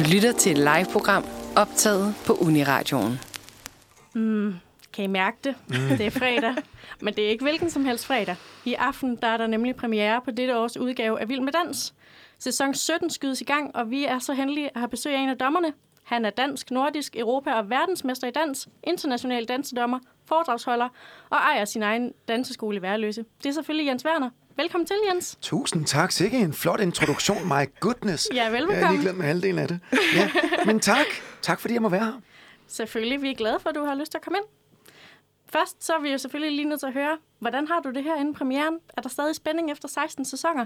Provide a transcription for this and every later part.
Du lytter til et live-program optaget på Uniradioen. Mm, kan I mærke det? Mm. Det er fredag, men det er ikke hvilken som helst fredag. I aften der er der nemlig premiere på dette års udgave af Vild med Dans. Sæson 17 skydes i gang, og vi er så heldige at have besøg af en af dommerne. Han er dansk, nordisk, Europa og verdensmester i dans, international dansedommer, foredragsholder og ejer sin egen danseskole i Værløse. Det er selvfølgelig Jens Werner. Velkommen til, Jens. Tusind tak. Sikke en flot introduktion. My goodness. Ja, velbekomme. Jeg har lige glemt med halvdelen af det. Ja, men tak. Tak, fordi jeg må være her. Selvfølgelig. Vi er glade for, at du har lyst til at komme ind. Først så er vi jo selvfølgelig lige nødt til at høre, hvordan har du det her inden premieren? Er der stadig spænding efter 16 sæsoner?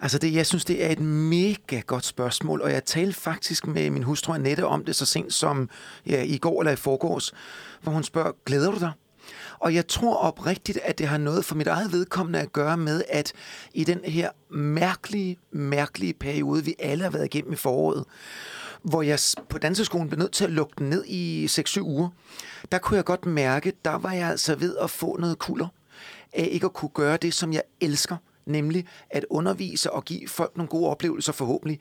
Altså, det, jeg synes, det er et mega godt spørgsmål, og jeg talte faktisk med min hustru Annette om det så sent som ja, i går eller i forgårs, hvor hun spørger, glæder du dig? Og jeg tror oprigtigt, at det har noget for mit eget vedkommende at gøre med, at i den her mærkelige, mærkelige periode, vi alle har været igennem i foråret, hvor jeg på danseskolen blev nødt til at lukke den ned i 6-7 uger, der kunne jeg godt mærke, der var jeg altså ved at få noget kulder af ikke at kunne gøre det, som jeg elsker, nemlig at undervise og give folk nogle gode oplevelser forhåbentlig.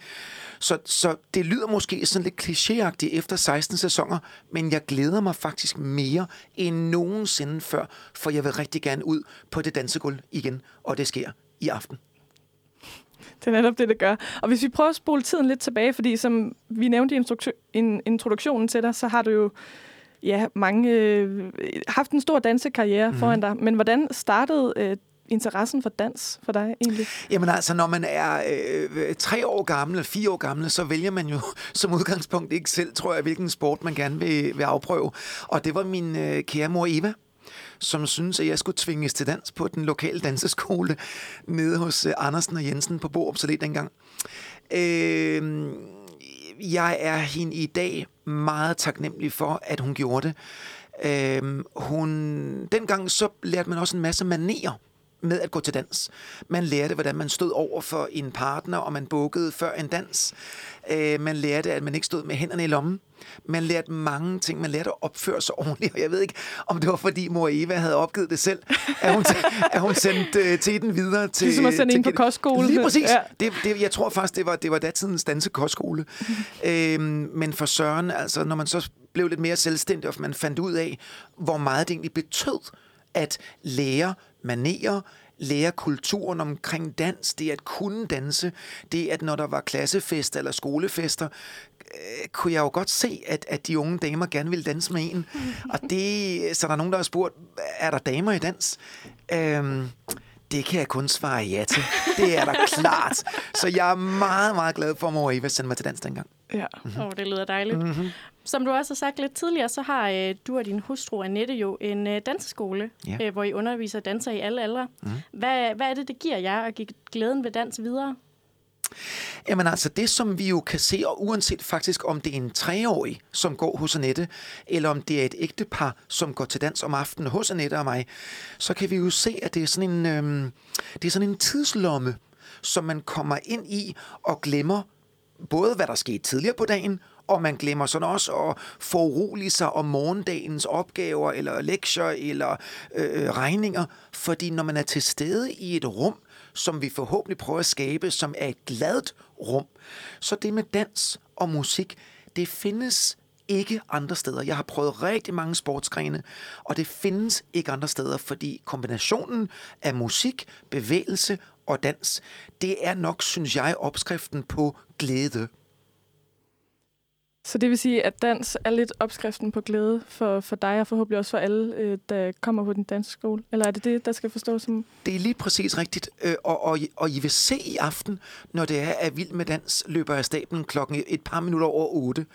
Så, så det lyder måske sådan lidt klichéagtigt efter 16 sæsoner, men jeg glæder mig faktisk mere end nogensinde før, for jeg vil rigtig gerne ud på det dansegulv igen, og det sker i aften. Det er netop det, det gør. Og hvis vi prøver at spole tiden lidt tilbage, fordi som vi nævnte i introduktionen til dig, så har du jo ja, mange, øh, haft en stor dansekarriere mm. foran dig. Men hvordan startede øh, interessen for dans for dig egentlig? Jamen altså, når man er øh, tre år gammel fire år gammel, så vælger man jo som udgangspunkt ikke selv, tror jeg, hvilken sport man gerne vil, vil afprøve. Og det var min øh, kære mor Eva, som synes, at jeg skulle tvinges til dans på den lokale danseskole nede hos øh, Andersen og Jensen på Borup Salet dengang. Øh, jeg er hende i dag meget taknemmelig for, at hun gjorde det. Øh, hun, dengang så lærte man også en masse manerer med at gå til dans. Man lærte, hvordan man stod over for en partner, og man bukkede før en dans. Øh, man lærte, at man ikke stod med hænderne i lommen. Man lærte mange ting. Man lærte at opføre sig ordentligt. Og jeg ved ikke, om det var, fordi mor Eva havde opgivet det selv, at hun, at hun sendte uh, teten videre til... Ligesom at sende ind på kostskole. Lige præcis. Ja. Det, det, jeg tror faktisk, det var, det var datidens dansekostskole. øhm, men for Søren, altså, når man så blev lidt mere selvstændig, og man fandt ud af, hvor meget det egentlig betød at lære manerer, lære kulturen omkring dans, det at kunne danse, det at når der var klassefester eller skolefester, øh, kunne jeg jo godt se, at, at de unge damer gerne ville danse med en. Og det, så der er nogen, der har spurgt, er der damer i dans? Øhm, det kan jeg kun svare ja til. Det er da klart. Så jeg er meget, meget glad for, at mor Eva sendte mig til dans dengang. Ja, mm-hmm. oh, det lyder dejligt. Mm-hmm. Som du også har sagt lidt tidligere, så har øh, du og din hustru Annette jo en øh, danseskole, ja. øh, hvor I underviser danser i alle aldre. Mm. Hvad, hvad er det, det giver jer at give glæden ved dans videre? Jamen altså, det som vi jo kan se, og uanset faktisk om det er en treårig, som går hos Annette, eller om det er et ægtepar, som går til dans om aftenen hos Annette og mig, så kan vi jo se, at det er sådan en, øhm, det er sådan en tidslomme, som man kommer ind i og glemmer både, hvad der skete tidligere på dagen, og man glemmer sådan også at forurolige sig om morgendagens opgaver, eller lektier, eller øh, regninger, fordi når man er til stede i et rum, som vi forhåbentlig prøver at skabe, som er et gladt rum, så det med dans og musik, det findes ikke andre steder. Jeg har prøvet rigtig mange sportsgrene, og det findes ikke andre steder, fordi kombinationen af musik, bevægelse og dans, det er nok, synes jeg, opskriften på glæde. Så det vil sige, at dans er lidt opskriften på glæde for, for dig, og forhåbentlig også for alle, øh, der kommer på den danske skole? Eller er det det, der skal forstås som? Det er lige præcis rigtigt. Øh, og, og, og I vil se i aften, når det er, at Vild med Dans løber af staben klokken et par minutter over otte,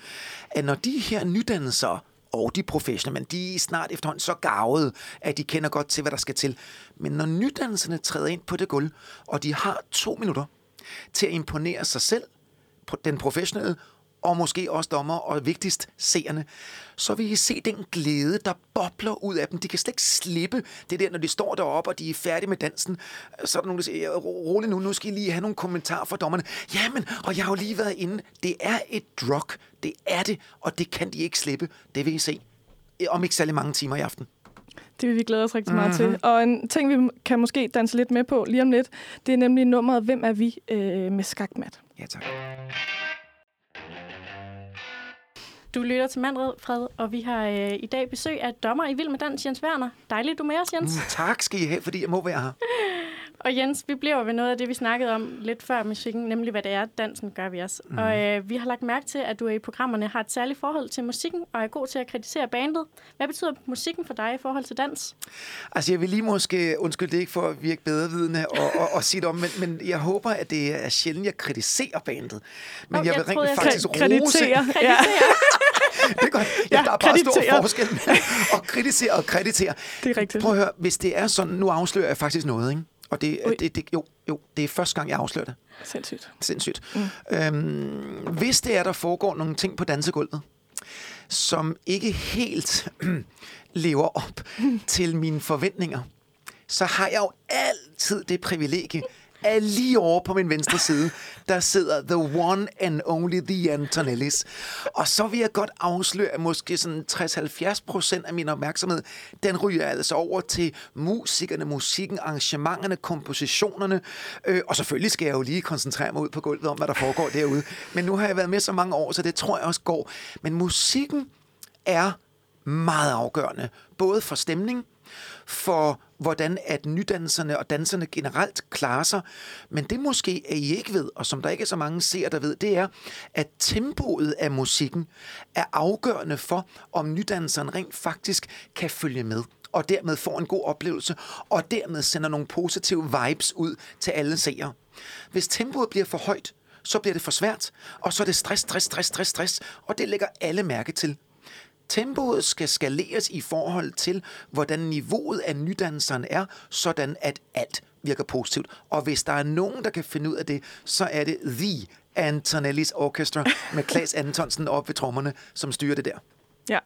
at når de her nydannelser og de professionelle, men de er snart efterhånden så gavede, at de kender godt til, hvad der skal til. Men når nydannelserne træder ind på det gulv, og de har to minutter til at imponere sig selv, den professionelle og måske også dommer, og vigtigst seerne, så vil I se den glæde, der bobler ud af dem. De kan slet ikke slippe det der, når de står deroppe, og de er færdige med dansen. Så er der nogen, der siger, rolig nu, nu skal I lige have nogle kommentarer fra dommerne. Jamen, og jeg har jo lige været inde. Det er et drug. Det er det, og det kan de ikke slippe. Det vil I se om ikke særlig mange timer i aften. Det vil vi glæde os rigtig meget mm-hmm. til. Og en ting, vi kan måske danse lidt med på lige om lidt, det er nemlig nummeret Hvem er vi øh, med skakmat. Ja, tak. Du lytter til Mandred, og vi har øh, i dag besøg af dommer i Vild med Dans, Jens Werner. Dejligt, du er med os, Jens. Mm, tak skal I have, fordi jeg må være her. Og Jens, vi bliver ved noget af det, vi snakkede om lidt før musikken, nemlig hvad det er, dansen gør ved os. Mm. Og øh, vi har lagt mærke til, at du i programmerne har et særligt forhold til musikken, og er god til at kritisere bandet. Hvad betyder musikken for dig i forhold til dans? Altså, jeg vil lige måske, undskyld det ikke for at virke bedrevidende og, og, og sige det om, men, men jeg håber, at det er sjældent, jeg kritiserer bandet. Men Nå, jeg, jeg vil rent jeg faktisk sagde rose... Kreditere. Ja. det er godt. Ja, Ja, der er bare stor kreditere. forskel mellem at kritisere og kreditere. Det er rigtigt. Prøv at høre, hvis det er sådan, nu afslører jeg faktisk noget, ikke? Og det, Ui. det, det, jo, jo, det er første gang, jeg afslører det. Sindssygt. Sindssygt. Mm. Øhm, hvis det er, der foregår nogle ting på dansegulvet, som ikke helt lever op til mine forventninger, så har jeg jo altid det privilegie, er lige over på min venstre side, der sidder the one and only the Antonellis. Og så vil jeg godt afsløre, at måske sådan 60-70 procent af min opmærksomhed, den ryger altså over til musikerne, musikken, arrangementerne, kompositionerne. Øh, og selvfølgelig skal jeg jo lige koncentrere mig ud på gulvet om, hvad der foregår derude. Men nu har jeg været med så mange år, så det tror jeg også går. Men musikken er meget afgørende, både for stemning, for hvordan at nydanserne og danserne generelt klarer sig. Men det måske er I ikke ved, og som der ikke er så mange ser, der ved, det er, at tempoet af musikken er afgørende for, om nydanseren rent faktisk kan følge med og dermed får en god oplevelse, og dermed sender nogle positive vibes ud til alle seere. Hvis tempoet bliver for højt, så bliver det for svært, og så er det stress, stress, stress, stress, stress, og det lægger alle mærke til. Tempoet skal skaleres i forhold til, hvordan niveauet af nydanseren er, sådan at alt virker positivt. Og hvis der er nogen, der kan finde ud af det, så er det The Antonellis Orchestra med Klaas Antonsen op ved trommerne, som styrer det der. Ja.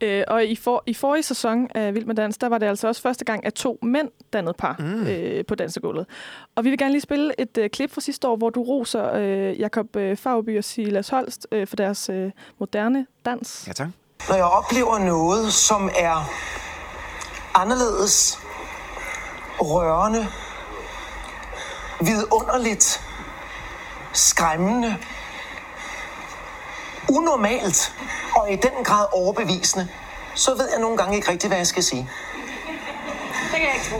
Øh, og i, for, i forrige sæson af Vild med Dans, der var det altså også første gang, at to mænd dannede par mm. øh, på dansegulvet. Og vi vil gerne lige spille et øh, klip fra sidste år, hvor du roser øh, Jakob øh, Fagby og Silas Holst øh, for deres øh, moderne dans. Ja, tak. Når jeg oplever noget, som er anderledes, rørende, vidunderligt, skræmmende, unormalt og i den grad overbevisende, så ved jeg nogle gange ikke rigtigt, hvad jeg skal sige. Det kan jeg ikke tro.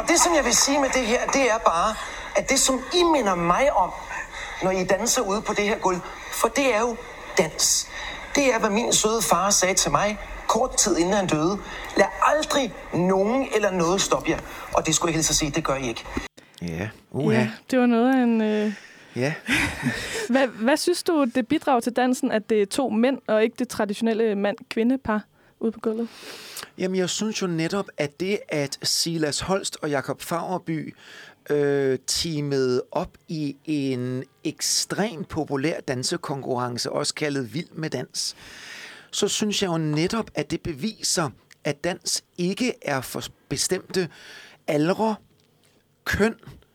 Og det, som jeg vil sige med det her, det er bare, at det, som I minder mig om, når I danser ude på det her gulv, for det er jo dans. Det er, hvad min søde far sagde til mig, kort tid inden han døde. Lad aldrig nogen eller noget stoppe jer. Og det skulle jeg hilse at sige, det gør I ikke. Ja, uha. Ja, det var noget af en... Øh... Ja. Hvad, hvad synes du, det bidrager til dansen, at det er to mænd, og ikke det traditionelle mand-kvinde-par ude på gulvet? Jamen, jeg synes jo netop, at det, at Silas Holst og Jakob Fagerby øh, teamede op i en ekstremt populær dansekonkurrence, også kaldet Vild med Dans, så synes jeg jo netop, at det beviser, at dans ikke er for bestemte aldre, køn, øh,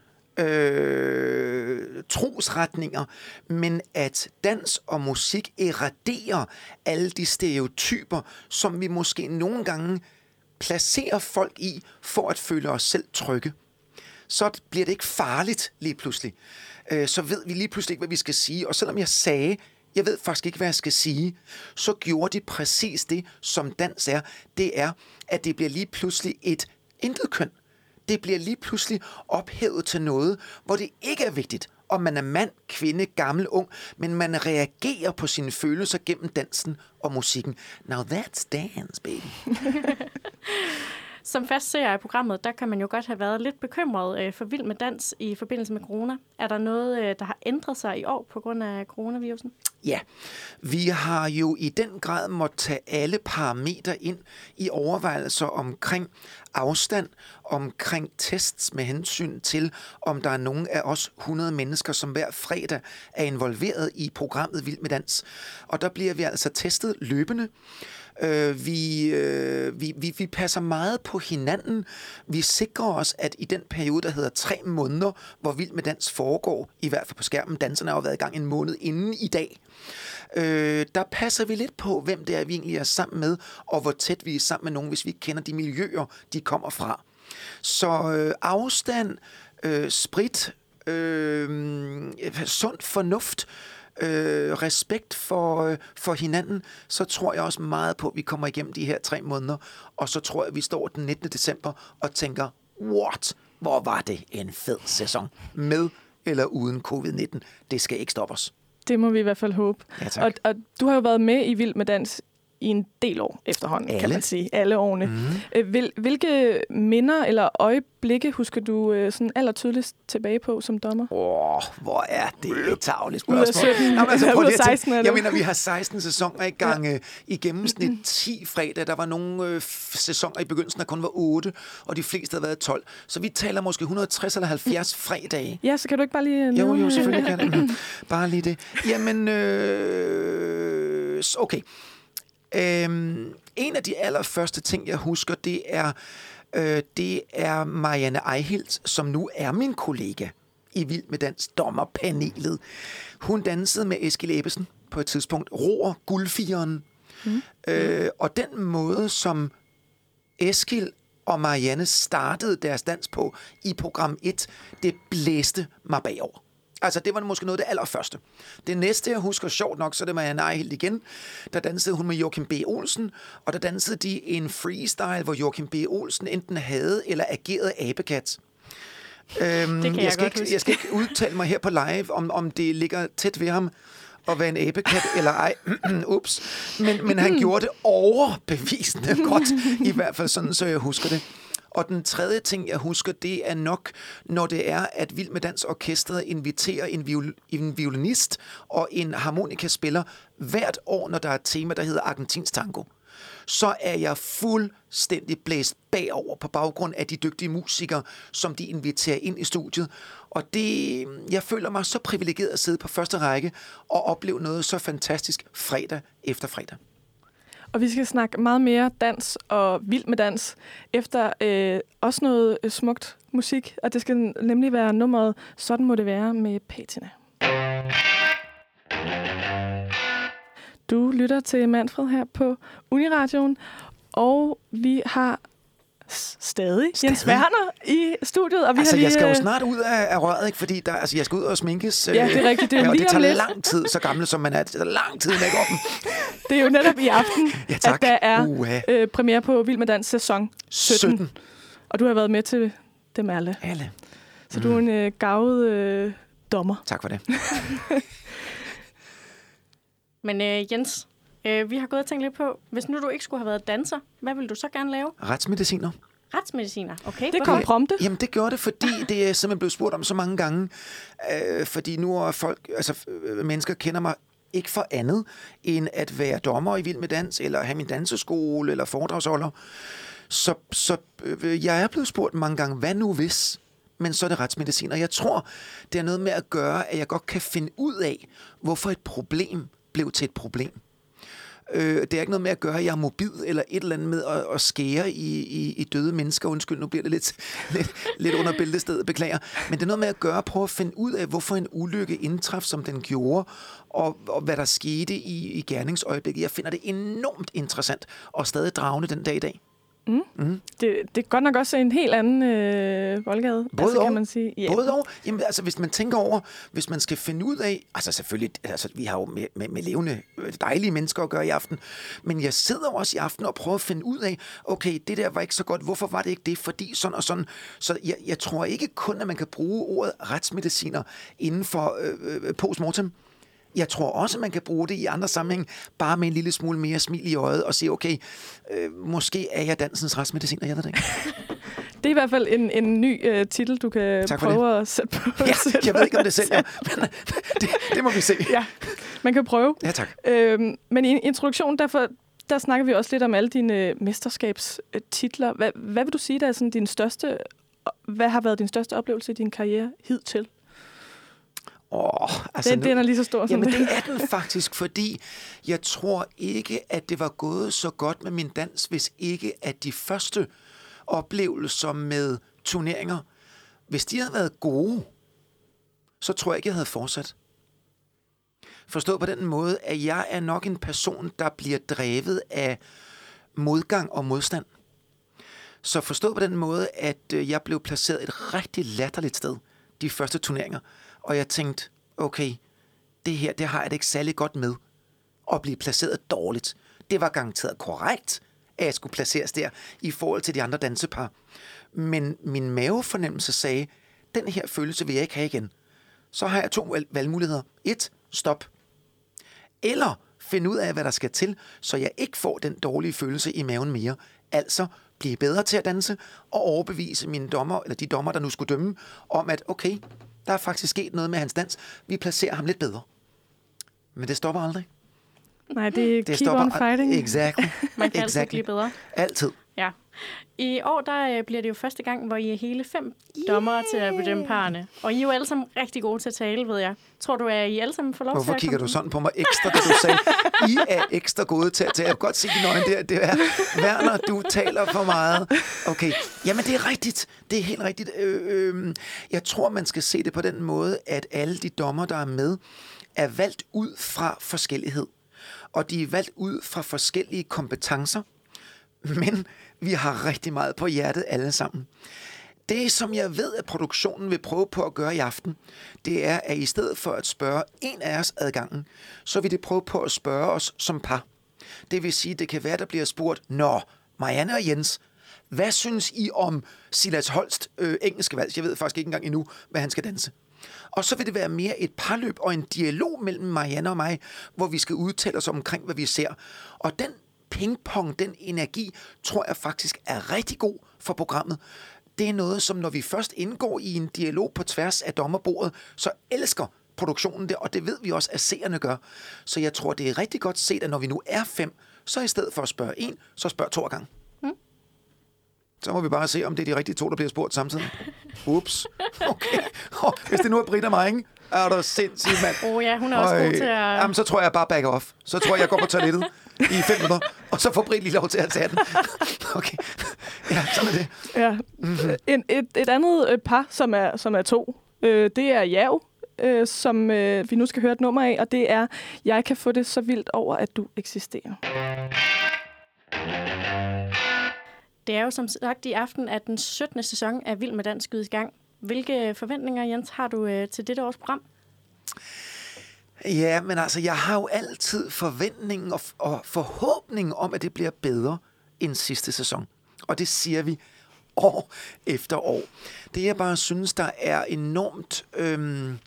øh, trosretninger, men at dans og musik eraderer alle de stereotyper, som vi måske nogle gange placerer folk i, for at føle os selv trygge. Så bliver det ikke farligt lige pludselig. Øh, så ved vi lige pludselig ikke, hvad vi skal sige. Og selvom jeg sagde, jeg ved faktisk ikke, hvad jeg skal sige, så gjorde de præcis det, som dans er. Det er, at det bliver lige pludselig et intet køn det bliver lige pludselig ophævet til noget, hvor det ikke er vigtigt, om man er mand, kvinde, gammel, ung, men man reagerer på sine følelser gennem dansen og musikken. Now that's dance, baby. Som fast ser i programmet, der kan man jo godt have været lidt bekymret øh, for vild med dans i forbindelse med corona. Er der noget, øh, der har ændret sig i år på grund af coronavirusen? Ja, vi har jo i den grad måtte tage alle parametre ind i overvejelser omkring afstand, omkring tests med hensyn til, om der er nogen af os 100 mennesker, som hver fredag er involveret i programmet Vild med Dans. Og der bliver vi altså testet løbende. Øh, vi, øh, vi, vi, vi passer meget på hinanden. Vi sikrer os, at i den periode, der hedder tre måneder, hvor Vild med Dans foregår, i hvert fald på skærmen, danserne har jo været i gang en måned inden i dag, øh, der passer vi lidt på, hvem det er, vi egentlig er sammen med, og hvor tæt vi er sammen med nogen, hvis vi ikke kender de miljøer, de kommer fra. Så øh, afstand, øh, sprit, øh, sund fornuft, øh, respekt for, øh, for hinanden, så tror jeg også meget på, at vi kommer igennem de her tre måneder, og så tror jeg, at vi står den 19. december og tænker, what? Hvor var det en fed sæson. Med eller uden covid-19. Det skal ikke stoppe os. Det må vi i hvert fald håbe. Ja, tak. Og, og du har jo været med i Vild med Dans i en del år efterhånden, kan Alle. man sige. Alle årene. Mm. Hvil, hvilke minder eller øjeblikke husker du øh, sådan allertydeligst tilbage på som dommer? Åh, oh, hvor er det et tavligt Ud af spørgsmål. 17, Nå, men altså, eller prøv ud af lige at tænke- 16, eller? Jeg mener, vi har 16 sæsoner i gang. Ja. I gennemsnit 10 fredag. Der var nogle øh, sæsoner i begyndelsen, der kun var 8, og de fleste havde været 12. Så vi taler måske 160 eller 70 fredage. Ja, så kan du ikke bare lige Jo, jo, øh, selvfølgelig kan det. Mhm. Bare lige det. Jamen, øh, okay. Øhm, en af de allerførste ting, jeg husker, det er, øh, det er Marianne Eihilt, som nu er min kollega i Vild med Dans dommerpanelet. Hun dansede med Eskil Ebbesen på et tidspunkt. Roer guldfigeren. Mm. Øh, og den måde, som Eskil og Marianne startede deres dans på i program 1, det blæste mig bagover. Altså, det var måske noget af det allerførste. Det næste, jeg husker sjovt nok, så det Marianne Eihilt igen. Der dansede hun med Joachim B. Olsen, og der dansede de en freestyle, hvor Joachim B. Olsen enten havde eller agerede abekat. Øhm, Det kan jeg skal godt ikke, huske. jeg skal ikke udtale mig her på live, om, om det ligger tæt ved ham at være en abekat eller ej. Ups. Men, men han gjorde det overbevisende godt, i hvert fald sådan, så jeg husker det. Og den tredje ting, jeg husker, det er nok, når det er, at Vild med Dans Orkestret inviterer en, viol, en violinist og en harmonikaspiller hvert år, når der er et tema, der hedder Argentins Tango så er jeg fuldstændig blæst bagover på baggrund af de dygtige musikere, som de inviterer ind i studiet. Og det, jeg føler mig så privilegeret at sidde på første række og opleve noget så fantastisk fredag efter fredag. Og vi skal snakke meget mere dans og vild med dans, efter øh, også noget øh, smukt musik, og det skal nemlig være nummeret Sådan må det være med Patina. Du lytter til Manfred her på Uniradioen, og vi har s- stadig, Jens Stadig? Werner i studiet. Og vi Altså, har lige, jeg skal jo øh, snart ud af, af røret, ikke? fordi der, altså, jeg skal ud og sminkes. Ja, det er rigtigt. Det er ja, og det tager lidt. lang tid, så gammel som man er. Det tager lang tid med op. Det er jo netop i aften, Ja, tak. at der er Uha. øh, premiere på Vild med Dans sæson 17. 17. Og du har været med til dem alle. Alle. Så du er en øh, gavet øh, dommer. Tak for det. Men øh, Jens, øh, vi har gået og tænkt lidt på, hvis nu du ikke skulle have været danser, hvad ville du så gerne lave? Retsmediciner. Retsmediciner, okay? Det kom prompte. Jamen, det gjorde det, fordi det er simpelthen blevet spurgt om så mange gange. Øh, fordi nu er folk, altså øh, mennesker kender mig ikke for andet, end at være dommer i Vild med Dans, eller have min danseskole, eller foredragsholder. Så, så øh, jeg er blevet spurgt mange gange, hvad nu hvis? Men så er det retsmedicin, og jeg tror, det er noget med at gøre, at jeg godt kan finde ud af, hvorfor et problem blev til et problem. Øh, det er ikke noget med at gøre, at jeg er mobil eller et eller andet med at, at skære i, i, i døde mennesker. Undskyld, nu bliver det lidt, lidt, lidt under bæltestedet, beklager. Men det er noget med at gøre, prøve at finde ud af, hvorfor en ulykke indtraf, som den gjorde, og, og hvad der skete i, i gerningsøjeblikket. Jeg finder det enormt interessant og stadig dragende den dag i dag. Det, det er godt nok også en helt anden øh, boldgade, Både altså, kan man sige. Ja. Både og. Jamen, altså, hvis man tænker over, hvis man skal finde ud af... Altså, selvfølgelig, altså, vi har jo med, med, med levende, øh, dejlige mennesker at gøre i aften. Men jeg sidder også i aften og prøver at finde ud af, okay, det der var ikke så godt. Hvorfor var det ikke det? Fordi sådan og sådan. Så jeg, jeg tror ikke kun, at man kan bruge ordet retsmediciner inden for øh, øh, postmortem. Jeg tror også, man kan bruge det i andre sammenhæng, bare med en lille smule mere smil i øjet og sige, okay, øh, måske er jeg dansens retsmediciner, jeg ved det ikke. Det er i hvert fald en, en ny øh, titel, du kan prøve at sætte på. Ja, sætte jeg ved ikke, om det sælger, men det, det må vi se. Ja, man kan prøve. Ja, tak. Øhm, men i introduktionen, derfor, der snakker vi også lidt om alle dine mesterskabstitler. Hvad, hvad vil du sige, der er sådan din største, hvad har været din største oplevelse i din karriere hidtil? Åh, altså Den, nu, den er lige så stor som Jamen, det. er den faktisk, fordi jeg tror ikke, at det var gået så godt med min dans, hvis ikke at de første oplevelser med turneringer, hvis de havde været gode, så tror jeg ikke, jeg havde fortsat. Forstået på den måde, at jeg er nok en person, der bliver drevet af modgang og modstand. Så forstået på den måde, at øh, jeg blev placeret et rigtig latterligt sted de første turneringer. Og jeg tænkte, okay, det her, det har jeg det ikke særlig godt med at blive placeret dårligt. Det var garanteret korrekt, at jeg skulle placeres der i forhold til de andre dansepar. Men min mavefornemmelse sagde, den her følelse vil jeg ikke have igen. Så har jeg to valgmuligheder. Et, stop. Eller finde ud af, hvad der skal til, så jeg ikke får den dårlige følelse i maven mere. Altså blive bedre til at danse og overbevise mine dommer, eller de dommer, der nu skulle dømme, om at okay, der er faktisk sket noget med hans dans. Vi placerer ham lidt bedre. Men det stopper aldrig. Nej, det er Det keep stopper on fighting. Exactly. Man kan altid exactly. blive bedre. Altid. Ja. I år der øh, bliver det jo første gang, hvor I er hele fem yeah. dommere til at bedømme parerne. Og I er jo alle sammen rigtig gode til at tale, ved jeg. Tror du, at I alle sammen får lov Hvorfor til at kigger komme? du sådan på mig ekstra, da du sagde, I er ekstra gode til at tale? Jeg kan godt se dine øjne der. Det er, Werner, du taler for meget. Okay, jamen det er rigtigt. Det er helt rigtigt. Øh, øh, jeg tror, man skal se det på den måde, at alle de dommer, der er med, er valgt ud fra forskellighed. Og de er valgt ud fra forskellige kompetencer. Men vi har rigtig meget på hjertet alle sammen. Det, som jeg ved, at produktionen vil prøve på at gøre i aften, det er, at i stedet for at spørge en af os adgangen, så vil det prøve på at spørge os som par. Det vil sige, det kan være, der bliver spurgt, Nå, Marianne og Jens, hvad synes I om Silas Holst øh, engelske vals? Jeg ved faktisk ikke engang endnu, hvad han skal danse. Og så vil det være mere et parløb og en dialog mellem Marianne og mig, hvor vi skal udtale os omkring, hvad vi ser. Og den pingpong, den energi, tror jeg faktisk er rigtig god for programmet. Det er noget, som når vi først indgår i en dialog på tværs af dommerbordet, så elsker produktionen det, og det ved vi også, at seerne gør. Så jeg tror, det er rigtig godt set, at når vi nu er fem, så i stedet for at spørge en, så spørg to gange. Så må vi bare se, om det er de rigtige to, der bliver spurgt samtidig. Ups. Okay. Oh, hvis det nu er Britt og mig, ikke? Er du sindssygt, mand. Åh oh, ja, hun er også god til at... Jamen, så tror jeg bare back off. Så tror jeg, jeg går på toilettet i fem minutter, og så får Britt lige lov til at tage den. Okay. Ja, sådan er det. Ja. Mm-hmm. En, et, et andet øh, par, som er, som er to, øh, det er Jav, øh, som øh, vi nu skal høre et nummer af, og det er Jeg kan få det så vildt over, at du eksisterer. Det er jo som sagt i aften, at den 17. sæson af Vild med Dans skydes i gang. Hvilke forventninger, Jens, har du øh, til dette års program? Ja, men altså, jeg har jo altid forventningen og, og forhåbningen om, at det bliver bedre end sidste sæson. Og det siger vi år efter år. Det jeg bare synes, der er enormt øhm,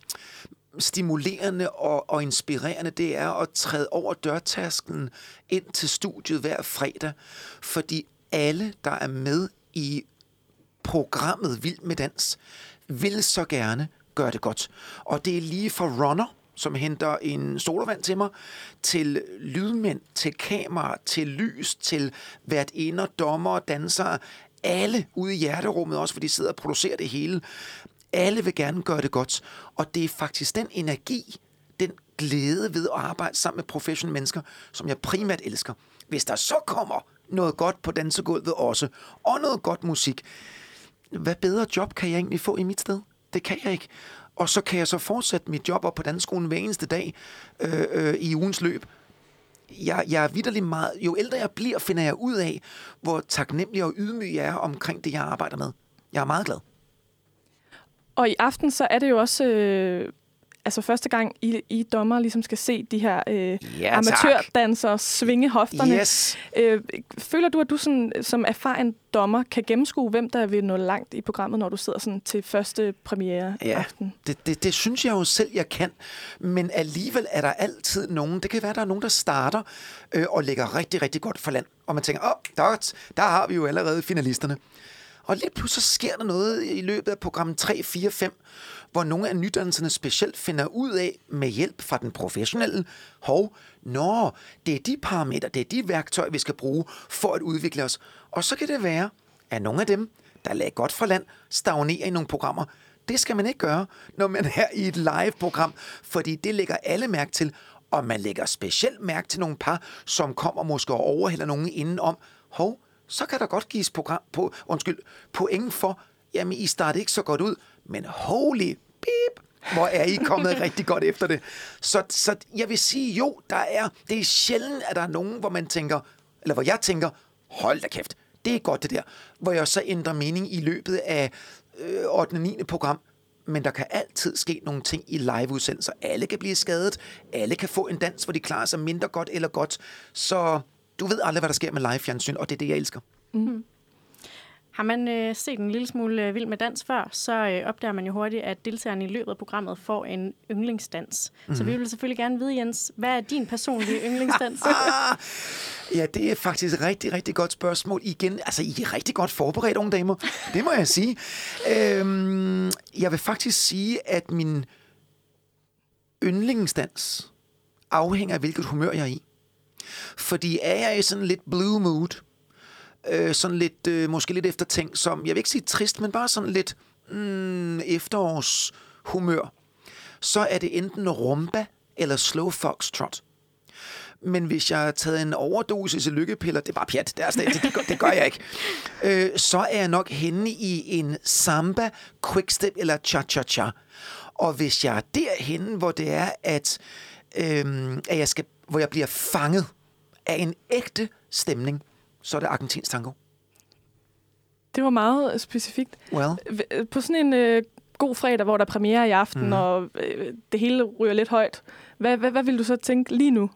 stimulerende og, og inspirerende, det er at træde over dørtasken ind til studiet hver fredag, fordi alle, der er med i programmet Vild med Dans, vil så gerne gøre det godt. Og det er lige fra runner, som henter en solovand til mig, til lydmænd, til kamera, til lys, til hvert ender, dommer, dansere, alle ude i hjerterummet også, for de sidder og producerer det hele. Alle vil gerne gøre det godt, og det er faktisk den energi, den glæde ved at arbejde sammen med professionelle mennesker, som jeg primært elsker. Hvis der så kommer noget godt på dansegulvet også, og noget godt musik, hvad bedre job kan jeg egentlig få i mit sted? Det kan jeg ikke. Og så kan jeg så fortsætte mit job op på danskolen hver eneste dag øh, øh, i ugens løb. Jeg, jeg er vidderlig meget... Jo ældre jeg bliver, finder jeg ud af, hvor taknemmelig og ydmyg jeg er omkring det, jeg arbejder med. Jeg er meget glad. Og i aften, så er det jo også øh, altså første gang, I, I dommer ligesom skal se de her øh, Ja, amatørdansere svinge hofterne. Yes. Øh, føler du, at du sådan, som erfaren dommer kan gennemskue, hvem der vil nå langt i programmet, når du sidder sådan til første premiere Ja, aften? det, det, det synes jeg jo selv, jeg kan. Men alligevel er der altid nogen, det kan være, der er nogen, der starter øh, og lægger rigtig, rigtig godt for land. Og man tænker, åh, oh, der, der har vi jo allerede finalisterne. Og lige pludselig så sker der noget i løbet af program 3, 4, 5, hvor nogle af nydannelserne specielt finder ud af, med hjælp fra den professionelle, hov, nå, det er de parametre, det er de værktøjer, vi skal bruge for at udvikle os. Og så kan det være, at nogle af dem, der lagde godt fra land, stagnerer i nogle programmer. Det skal man ikke gøre, når man er i et live-program, fordi det lægger alle mærke til, og man lægger specielt mærke til nogle par, som kommer måske og overhælder nogen indenom. Hov, så kan der godt gives program på, undskyld, point for, jamen I startede ikke så godt ud, men holy beep, hvor er I kommet rigtig godt efter det. Så, så jeg vil sige, jo, der er, det er sjældent, at der er nogen, hvor man tænker, eller hvor jeg tænker, hold da kæft, det er godt det der. Hvor jeg så ændrer mening i løbet af øh, 8. og 9. program. men der kan altid ske nogle ting i liveudsendelser. Alle kan blive skadet, alle kan få en dans, hvor de klarer sig mindre godt eller godt. Så du ved aldrig, hvad der sker med live-fjernsyn, og det er det, jeg elsker. Har man øh, set en lille smule øh, Vild med Dans før, så øh, opdager man jo hurtigt, at deltagerne i løbet af programmet får en yndlingsdans. Mm. Så vi vil selvfølgelig gerne vide, Jens, hvad er din personlige yndlingsdans? Ja, det er faktisk et rigtig, rigtig godt spørgsmål. Igen, altså, I er rigtig godt forberedt, unge damer. Det må jeg sige. Øhm, jeg vil faktisk sige, at min yndlingsdans afhænger af, hvilket humør jeg er i. Fordi er jeg i sådan lidt blue mood, øh, sådan lidt, øh, måske lidt eftertænkt, som, jeg vil ikke sige trist, men bare sådan lidt mm, efterårshumør, så er det enten rumba eller slow foxtrot. Men hvis jeg har taget en overdosis af lykkepiller, det er bare pjat, det, er, det, det, gør, det gør jeg ikke, øh, så er jeg nok henne i en samba, quickstep eller cha-cha-cha. Og hvis jeg er derhenne, hvor det er, at, øh, at jeg skal, hvor jeg bliver fanget af en ægte stemning, så er det argentinsk tango. Det var meget specifikt. Well, V- På sådan en øh, god fredag, hvor der er premiere i aften, mm. og øh, det hele ryger lidt højt, hvad, hvad, hvad vil du så tænke lige nu?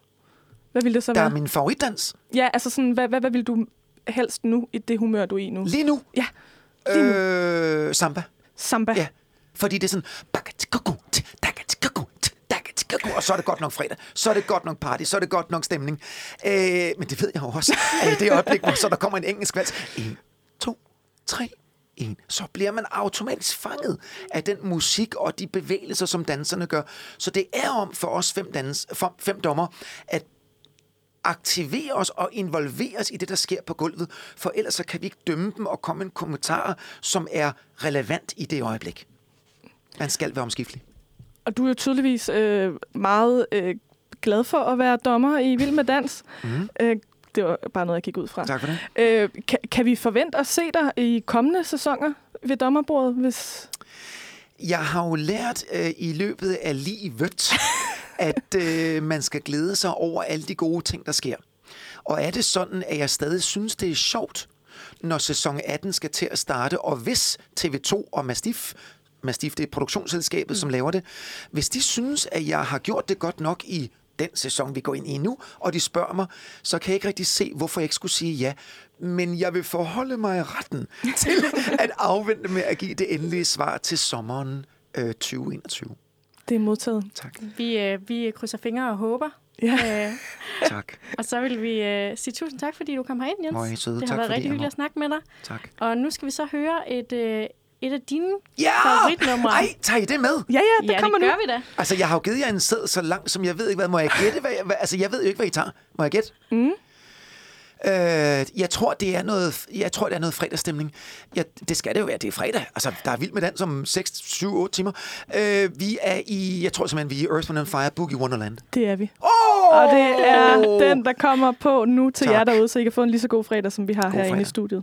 Hvad vil det så der er være? min favoritdans. Ja, altså sådan, hvad, hvad, hvad vil du helst nu, i det humør, du er i nu? Lige nu. Ja, lige nu. Øh, samba. Samba. Ja, fordi det er sådan... Og så er det godt nok fredag. Så er det godt nok party. Så er det godt nok stemning. Øh, men det ved jeg jo også. At i det øjeblik, hvor så der kommer en engelsk vals. En, to, tre, en. Så bliver man automatisk fanget af den musik og de bevægelser, som danserne gør. Så det er om for os fem, dans, for fem dommer, at aktivere os og involvere os i det, der sker på gulvet, for ellers så kan vi ikke dømme dem og komme en kommentar, som er relevant i det øjeblik. Man skal være omskiftelig. Og du er jo tydeligvis øh, meget øh, glad for at være dommer i Vild med Dans. Mm. Øh, det var bare noget, jeg gik ud fra. Tak for det. Øh, kan, kan vi forvente at se dig i kommende sæsoner ved dommerbordet, hvis... Jeg har jo lært øh, i løbet af livet, at øh, man skal glæde sig over alle de gode ting, der sker. Og er det sådan, at jeg stadig synes, det er sjovt, når sæson 18 skal til at starte, og hvis TV2 og Mastiff, Mastiff det er produktionsselskabet, mm. som laver det, hvis de synes, at jeg har gjort det godt nok i den sæson, vi går ind i nu, og de spørger mig, så kan jeg ikke rigtig se, hvorfor jeg ikke skulle sige ja. Men jeg vil forholde mig i retten til at afvente med at give det endelige svar til sommeren øh, 2021. Det er modtaget. Tak. Vi, øh, vi krydser fingre og håber. Ja. Øh, Tak. og så vil vi øh, sige tusind tak, fordi du kom herind, Jens. Er I søde. Det har Tak, været fordi rigtig hyggeligt at snakke med dig. Tak. Og nu skal vi så høre et, øh, et af dine Ja! favoritnumre. Ej, tager I det med? Ja, ja, det ja, kommer det nu. gør vi da. Altså, jeg har jo givet jer en sæd så langt, som jeg ved ikke, hvad må jeg gætte? Hvad, hvad, altså, jeg ved jo ikke, hvad I tager. Må jeg gætte? Mm. Øh, jeg tror, det er noget, jeg tror, det er noget fredagsstemning. Ja, det skal det jo være. Det er fredag. Altså, der er vildt med dans om 6, 7, 8 timer. Øh, vi er i, jeg tror simpelthen, vi er i Earth, Wind Fire Boogie Wonderland. Det er vi. Oh! Og det er den, der kommer på nu til Tak. jer derude, så I kan få en lige så god fredag, som vi har God herinde i fredag. studiet.